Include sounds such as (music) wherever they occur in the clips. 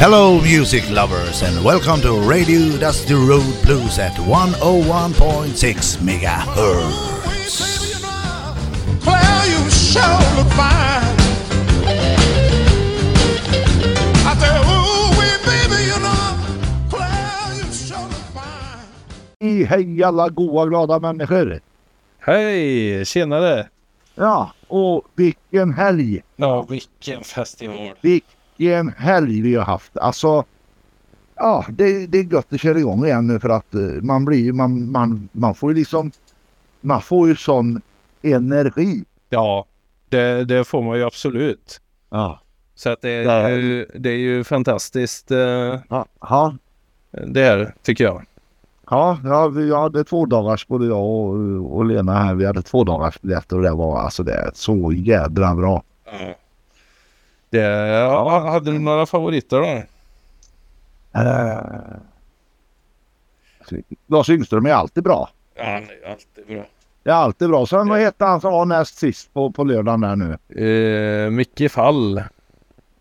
Hello, music lovers, and welcome to Radio Dusty Road Blues at 101.6 megahertz. Claire, you sure look fine. I said, ooh, wee, baby, you know, Claire, you sure look fine. Hej alla goa glada människor! Hej! Tjenare! Ja, och vilken helg! Ja, vilken festival. Vilken helg vi har haft. Alltså, ja, det, det är gött att köra igång igen nu för att eh, man blir man, man, man får ju liksom, man får ju sån energi. Ja, det, det får man ju absolut. Ja. Så att det, Ja. är ju, det är ju fantastiskt eh, Ja, det här tycker jag. ja, ja vi hade två dagars både jag och, och Lena här. Vi hade två dagars biljetter och det var alltså det är så jädra bra. Det, ja, hade du några favoriter då? Uh, Lars Yngström är alltid bra. Ja, han är alltid bra. Det är alltid bra. Sen vad hette han som var näst sist på, på lördagen där nu? Eh, Micke Fall.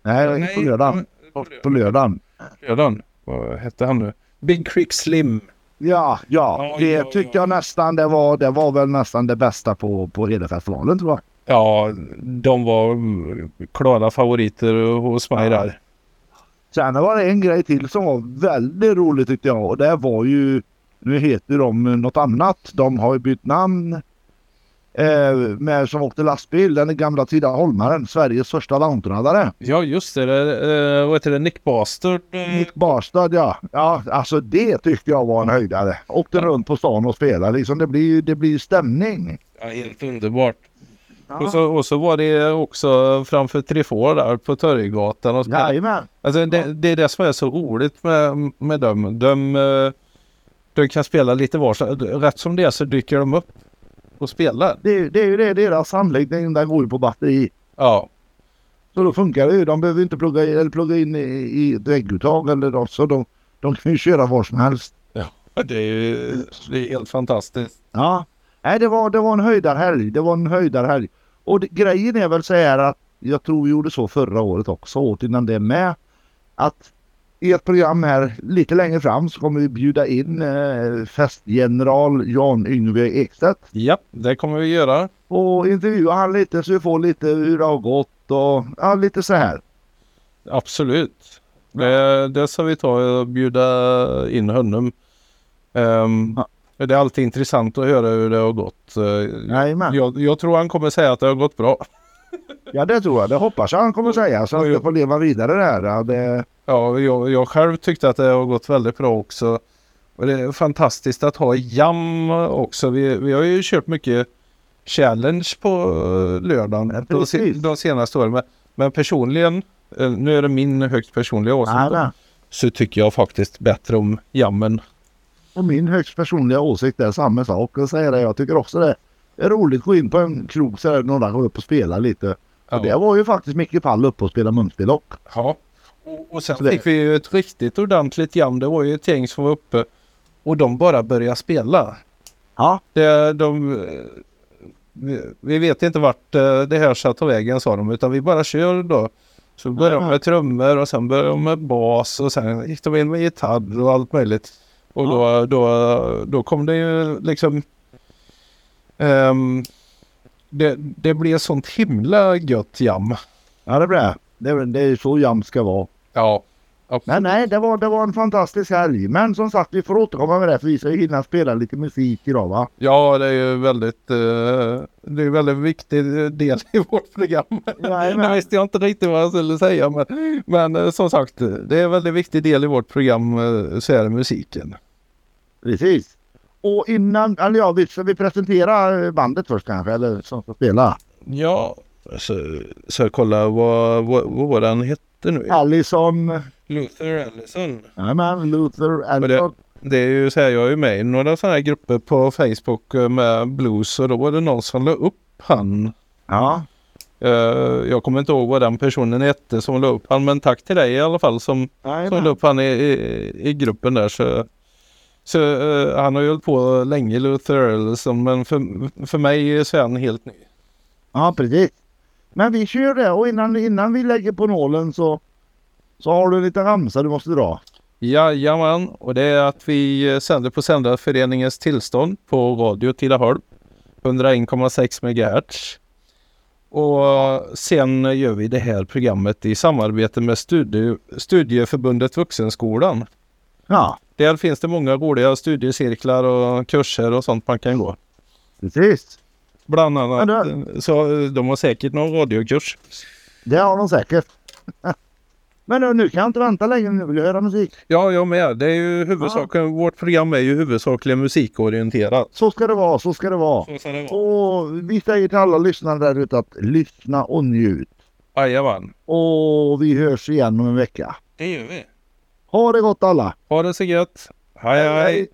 Nej, på lördagen. På, på lördagen. Lördagen? Vad hette han nu? Big Creek Slim. Ja, ja, Ja, det ja, tycker ja. jag nästan det var, det var väl nästan det bästa på, på Hedefestivalen tror jag. Ja, de var klara favoriter hos mig Ja. där. Sen var det en grej till som var väldigt roligt tyckte jag och det var ju, nu heter de något annat, de har ju bytt namn. Eh, med som åkte lastbil, den gamla Tidaholmaren, Sveriges första långtradare. Ja, just det. det eh, vad heter det? Nick Bastard. eh, Nick Barstad ja. Ja alltså det tyckte jag var en höjdare. Åkte runt på stan och spelade liksom. Det blir, det blir stämning. Ja, helt underbart. Och, så, och så var det också framför Trifår där på Törjegatan. Och spelade. Jajamän. alltså, det, det är det som är så roligt med, med dem. De, eh, de kan spela lite var så- Rätt som det är så dyker de upp och spelar. Det, det är ju det, deras anläggning den går ju på batteri. Ja, Så då funkar det ju. De behöver inte plugga, eller plugga in i, i vägguttag eller något. Så de, de kan ju köra var som helst. det är ju det är helt fantastiskt. Ja. Nej det var, det var en höjdarhelg. Det var en höjdarhelg. Och det, grejen är väl så här att jag tror vi gjorde så förra året också. Året innan det med. Att i ett program här lite längre fram så kommer vi bjuda in eh, festgeneral Jan Yngve Ekstedt. Ja, det kommer vi göra. Och intervjua han lite så vi får lite hur det har gått och ja, lite så här. Absolut. Det, det ska vi ta och bjuda in honom. Ehm, Det är alltid intressant att höra hur det har gått. Eh, Jajamän. Jag, jag tror han kommer säga att det har gått bra. (laughs) Ja det tror jag. Det hoppas jag han kommer säga. Så att jag får leva vidare där. Det, Ja, jag, jag själv tyckte att det har gått väldigt bra också. Och det är fantastiskt att ha jam också. Vi, vi har ju kört mycket challenge på eh, lördagen Ja, de, de senaste åren. Men, men personligen, eh, nu är det min högst personliga åsikt, så tycker jag faktiskt bättre om jammen. Och min högst personliga åsikt är samma sak. Och säger det. Jag tycker också det är roligt att gå in på en krog så där några går upp och spela lite. Ja. Och det var ju faktiskt Micke Pall uppe och spela munspel och. Ja. Och, och sen Så det- fick vi ju ett riktigt ordentligt jam. Det var ju ett gäng som var uppe och de bara började spela. Ja. Det, de, vi, vi vet inte vart eh, det här ska ta vägen sa de utan vi bara kör då. Så började de med trummor och sen började de med bas och sen gick de in med gitarr och allt möjligt. Och då, då, då kom det ju liksom ehm, det, det blev sånt himla gött jam. Ja det blir det. Det är så jam ska vara. Ja. Men nej, det var, det var en fantastisk helg. Men som sagt, vi får återkomma med det för vi ska ju hinna spela lite musik idag va? Ja, det är ju väldigt, eh, det är en väldigt viktig del i vårt program. Nu (laughs) visste jag inte riktigt vad jag skulle säga, men, men eh, som sagt, det är en väldigt viktig del i vårt program, eh, så är det musiken. Precis. Och innan, eller ja, ska vi presentera bandet först kanske? Eller som ska spela? Ja, så, så jag kollar vad, vad, vad den hette nu. Allison, Luther Allison. jajamän, Luther, det, Allison. det är ju så här, jag är ju med i några sådana här grupper på Facebook eh, med blues och då var det någon som la upp han. Ja, Eh, jag kommer inte ihåg vad den personen hette som la upp han, men tack till dig i alla fall som som la upp han i, i, i gruppen där. Så, så eh, han har ju hållit på länge, Luther Allison, men för, för mig så är han helt ny. Ja, precis. Men vi kör det och innan, innan vi lägger på nålen så så har du en liten ramsa du måste dra. Jajamän, och det är att vi eh, sänder på Sändarföreningens tillstånd på Radio Tidaholm. 101,6 MHz. Och sen gör vi det här programmet i samarbete med studie, Studieförbundet Vuxenskolan. Ja, Där finns det många roliga studiecirklar och kurser och sånt man kan gå. precis. Bland annat, Ja, eh, så eh, de har säkert någon radiokurs. Det har de säkert. (laughs) Men nu- nu kan jag inte vänta längre, nu vill jag höra musik. Ja, jag med. Det är ju huvudsaken, vårt program är ju huvudsakligen musikorienterat. Så ska det vara, så ska det vara. Så ska det vara. Och vi säger till alla lyssnare där ute att lyssna och njut. Jajamän, Och vi hörs igen om en vecka. det gör vi. Ha det gott alla! Ha det så gött. hej. hej. You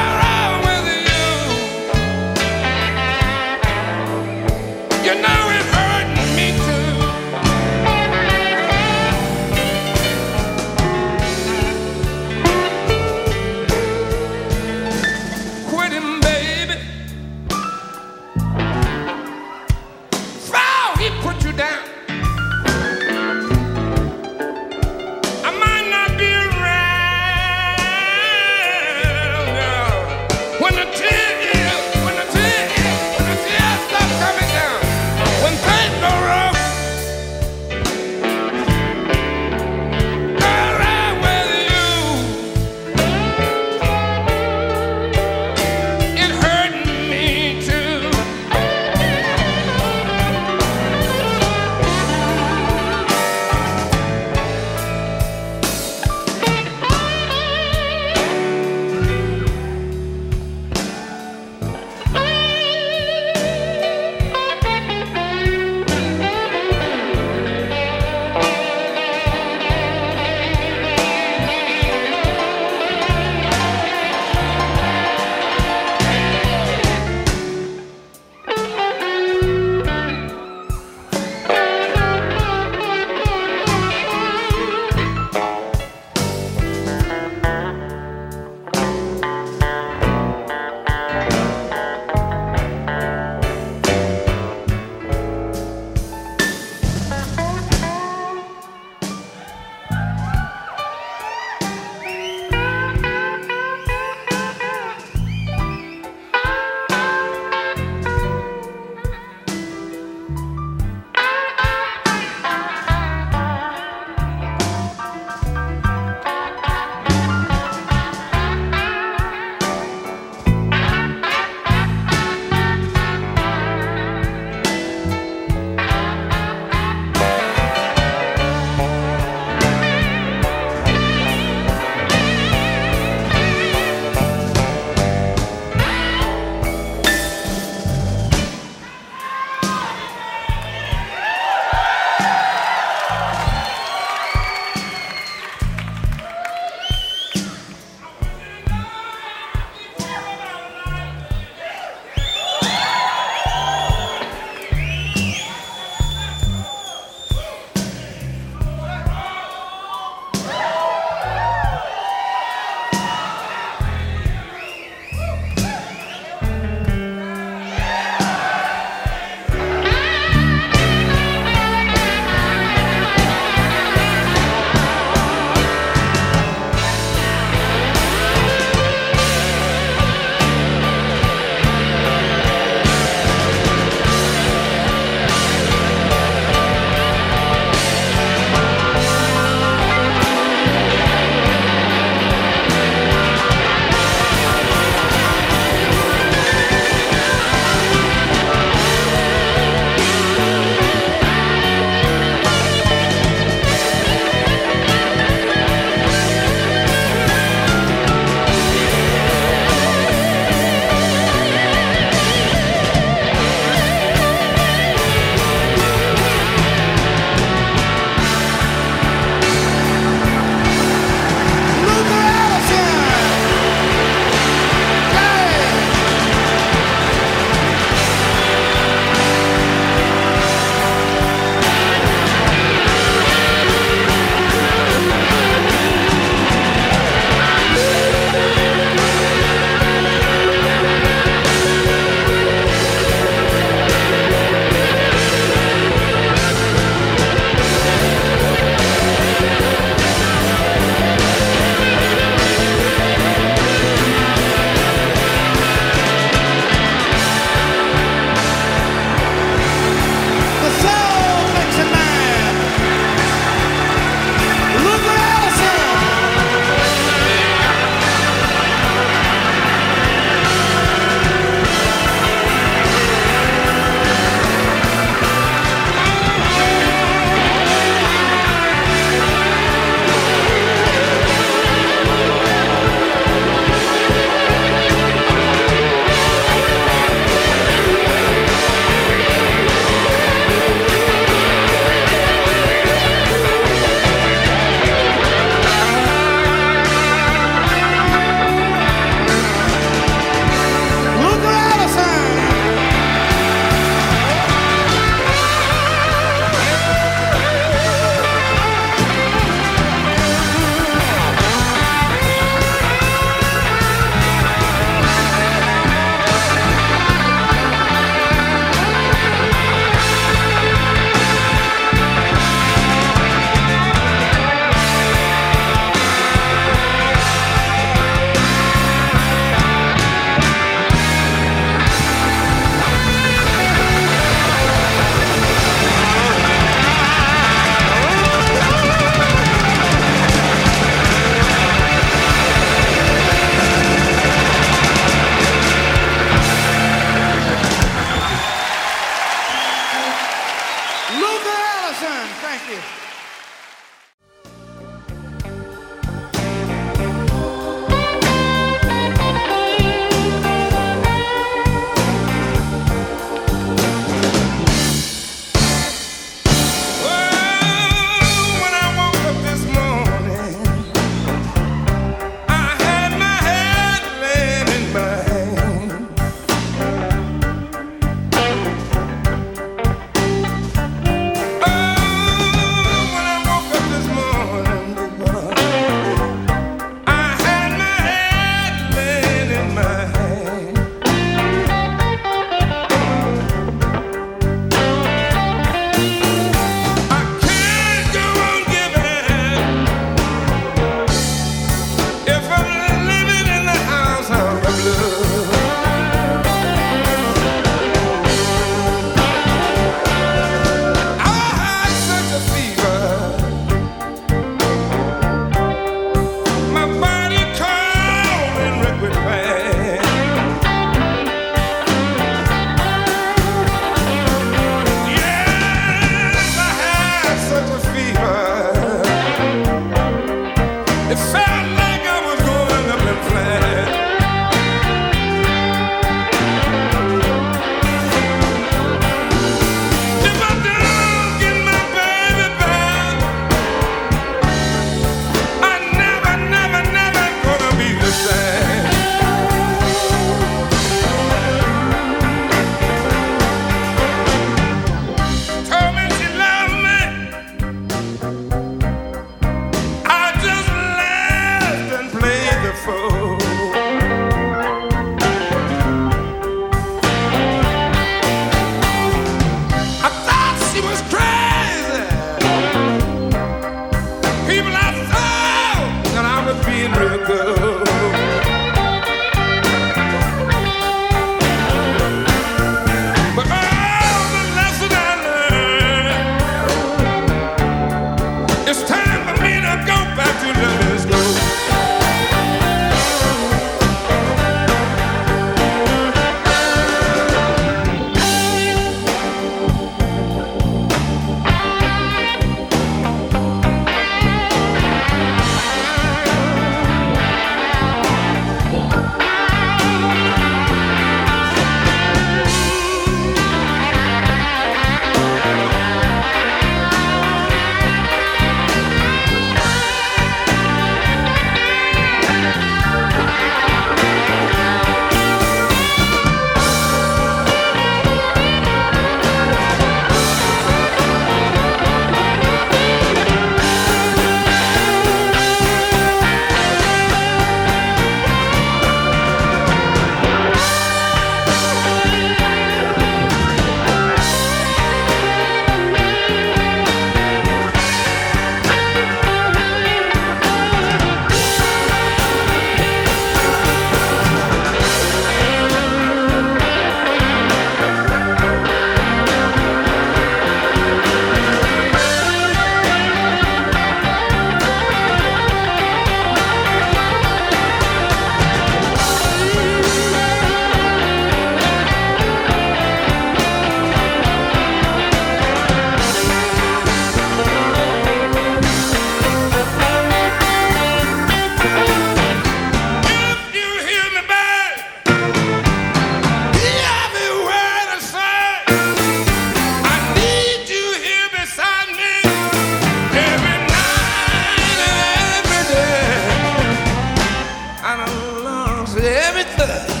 everything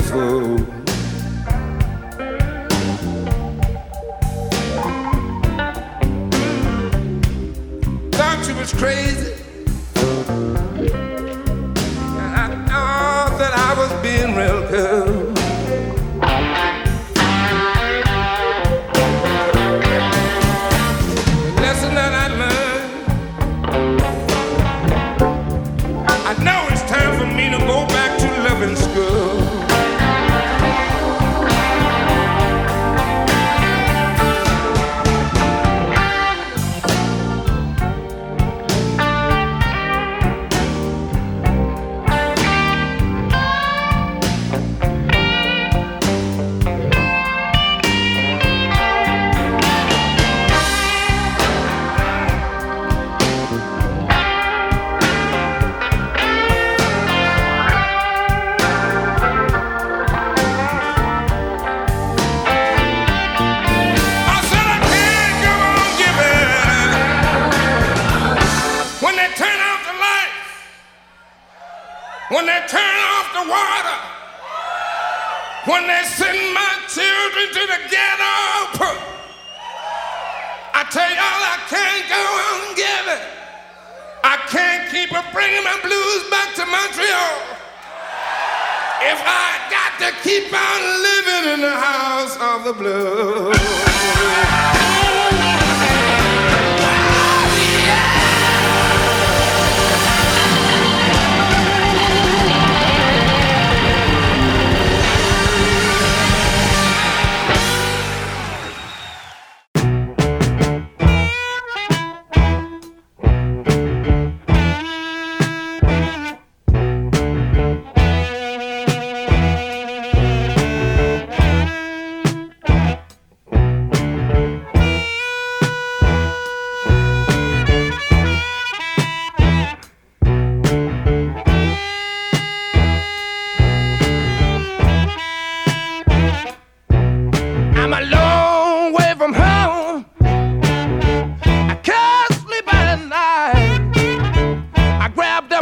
the. Thought you was crazy. bringing my blues back to Montreal. If I got to keep on living in the house of the blues.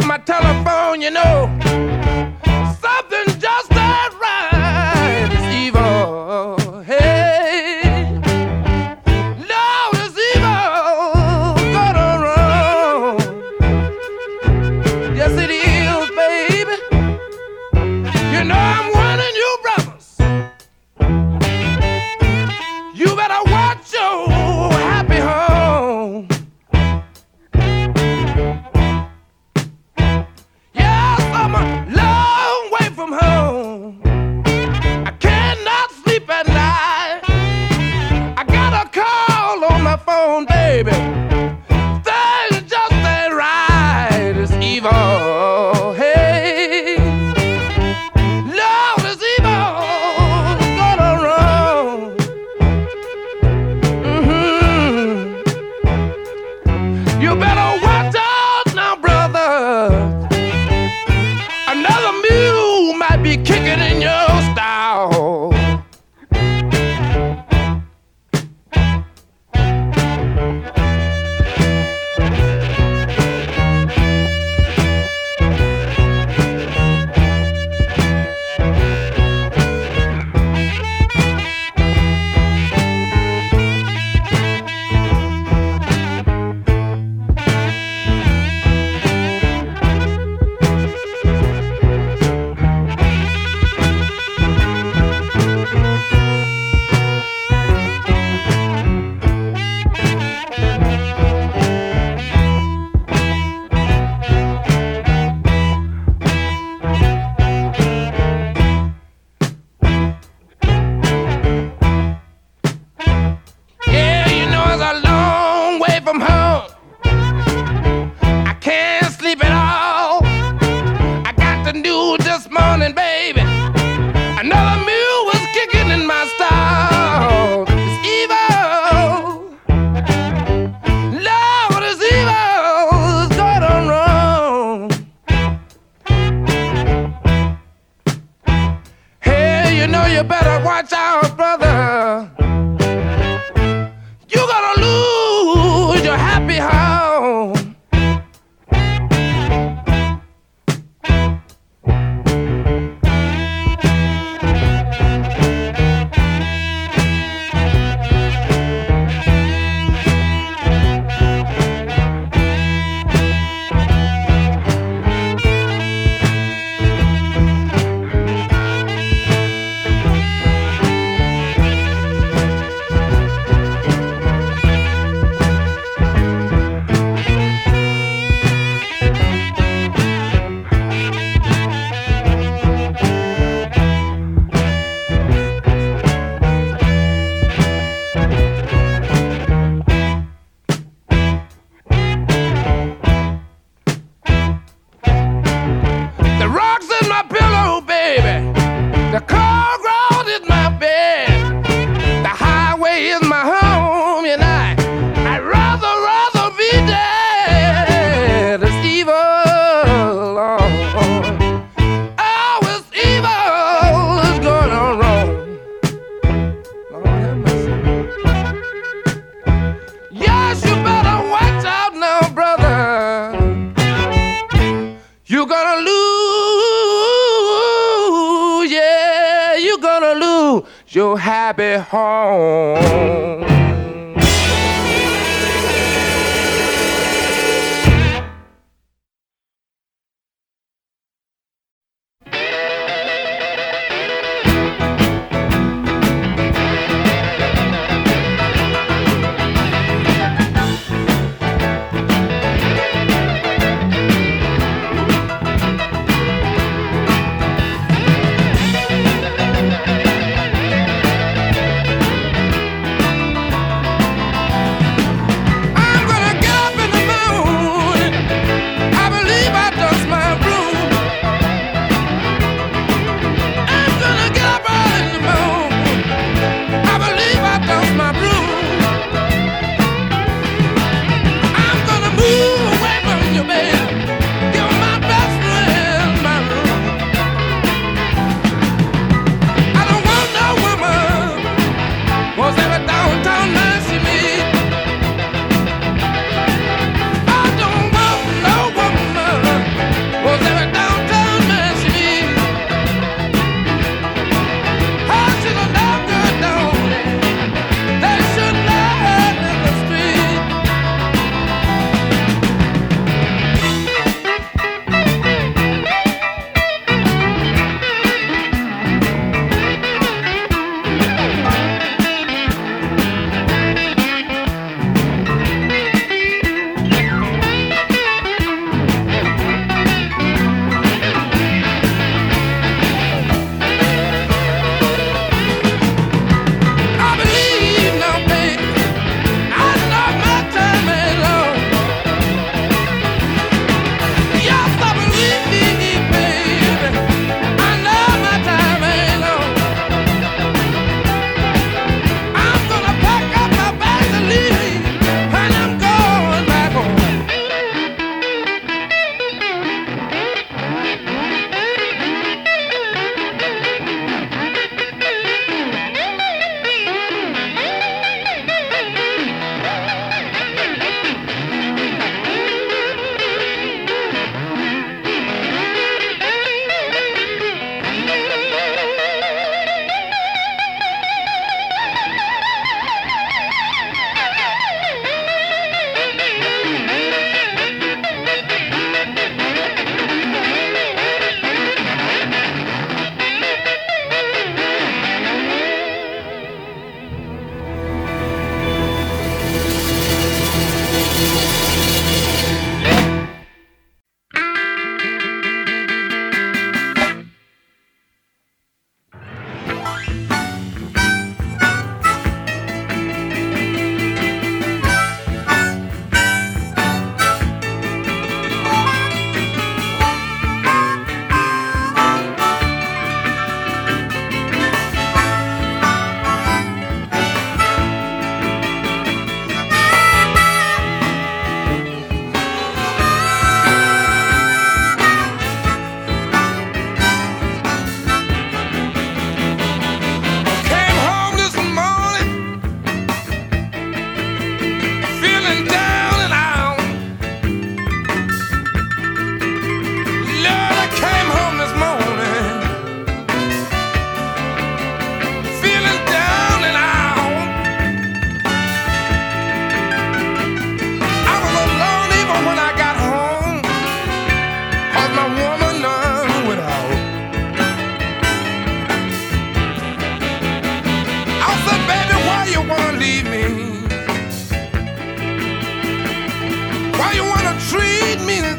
My a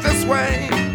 this way?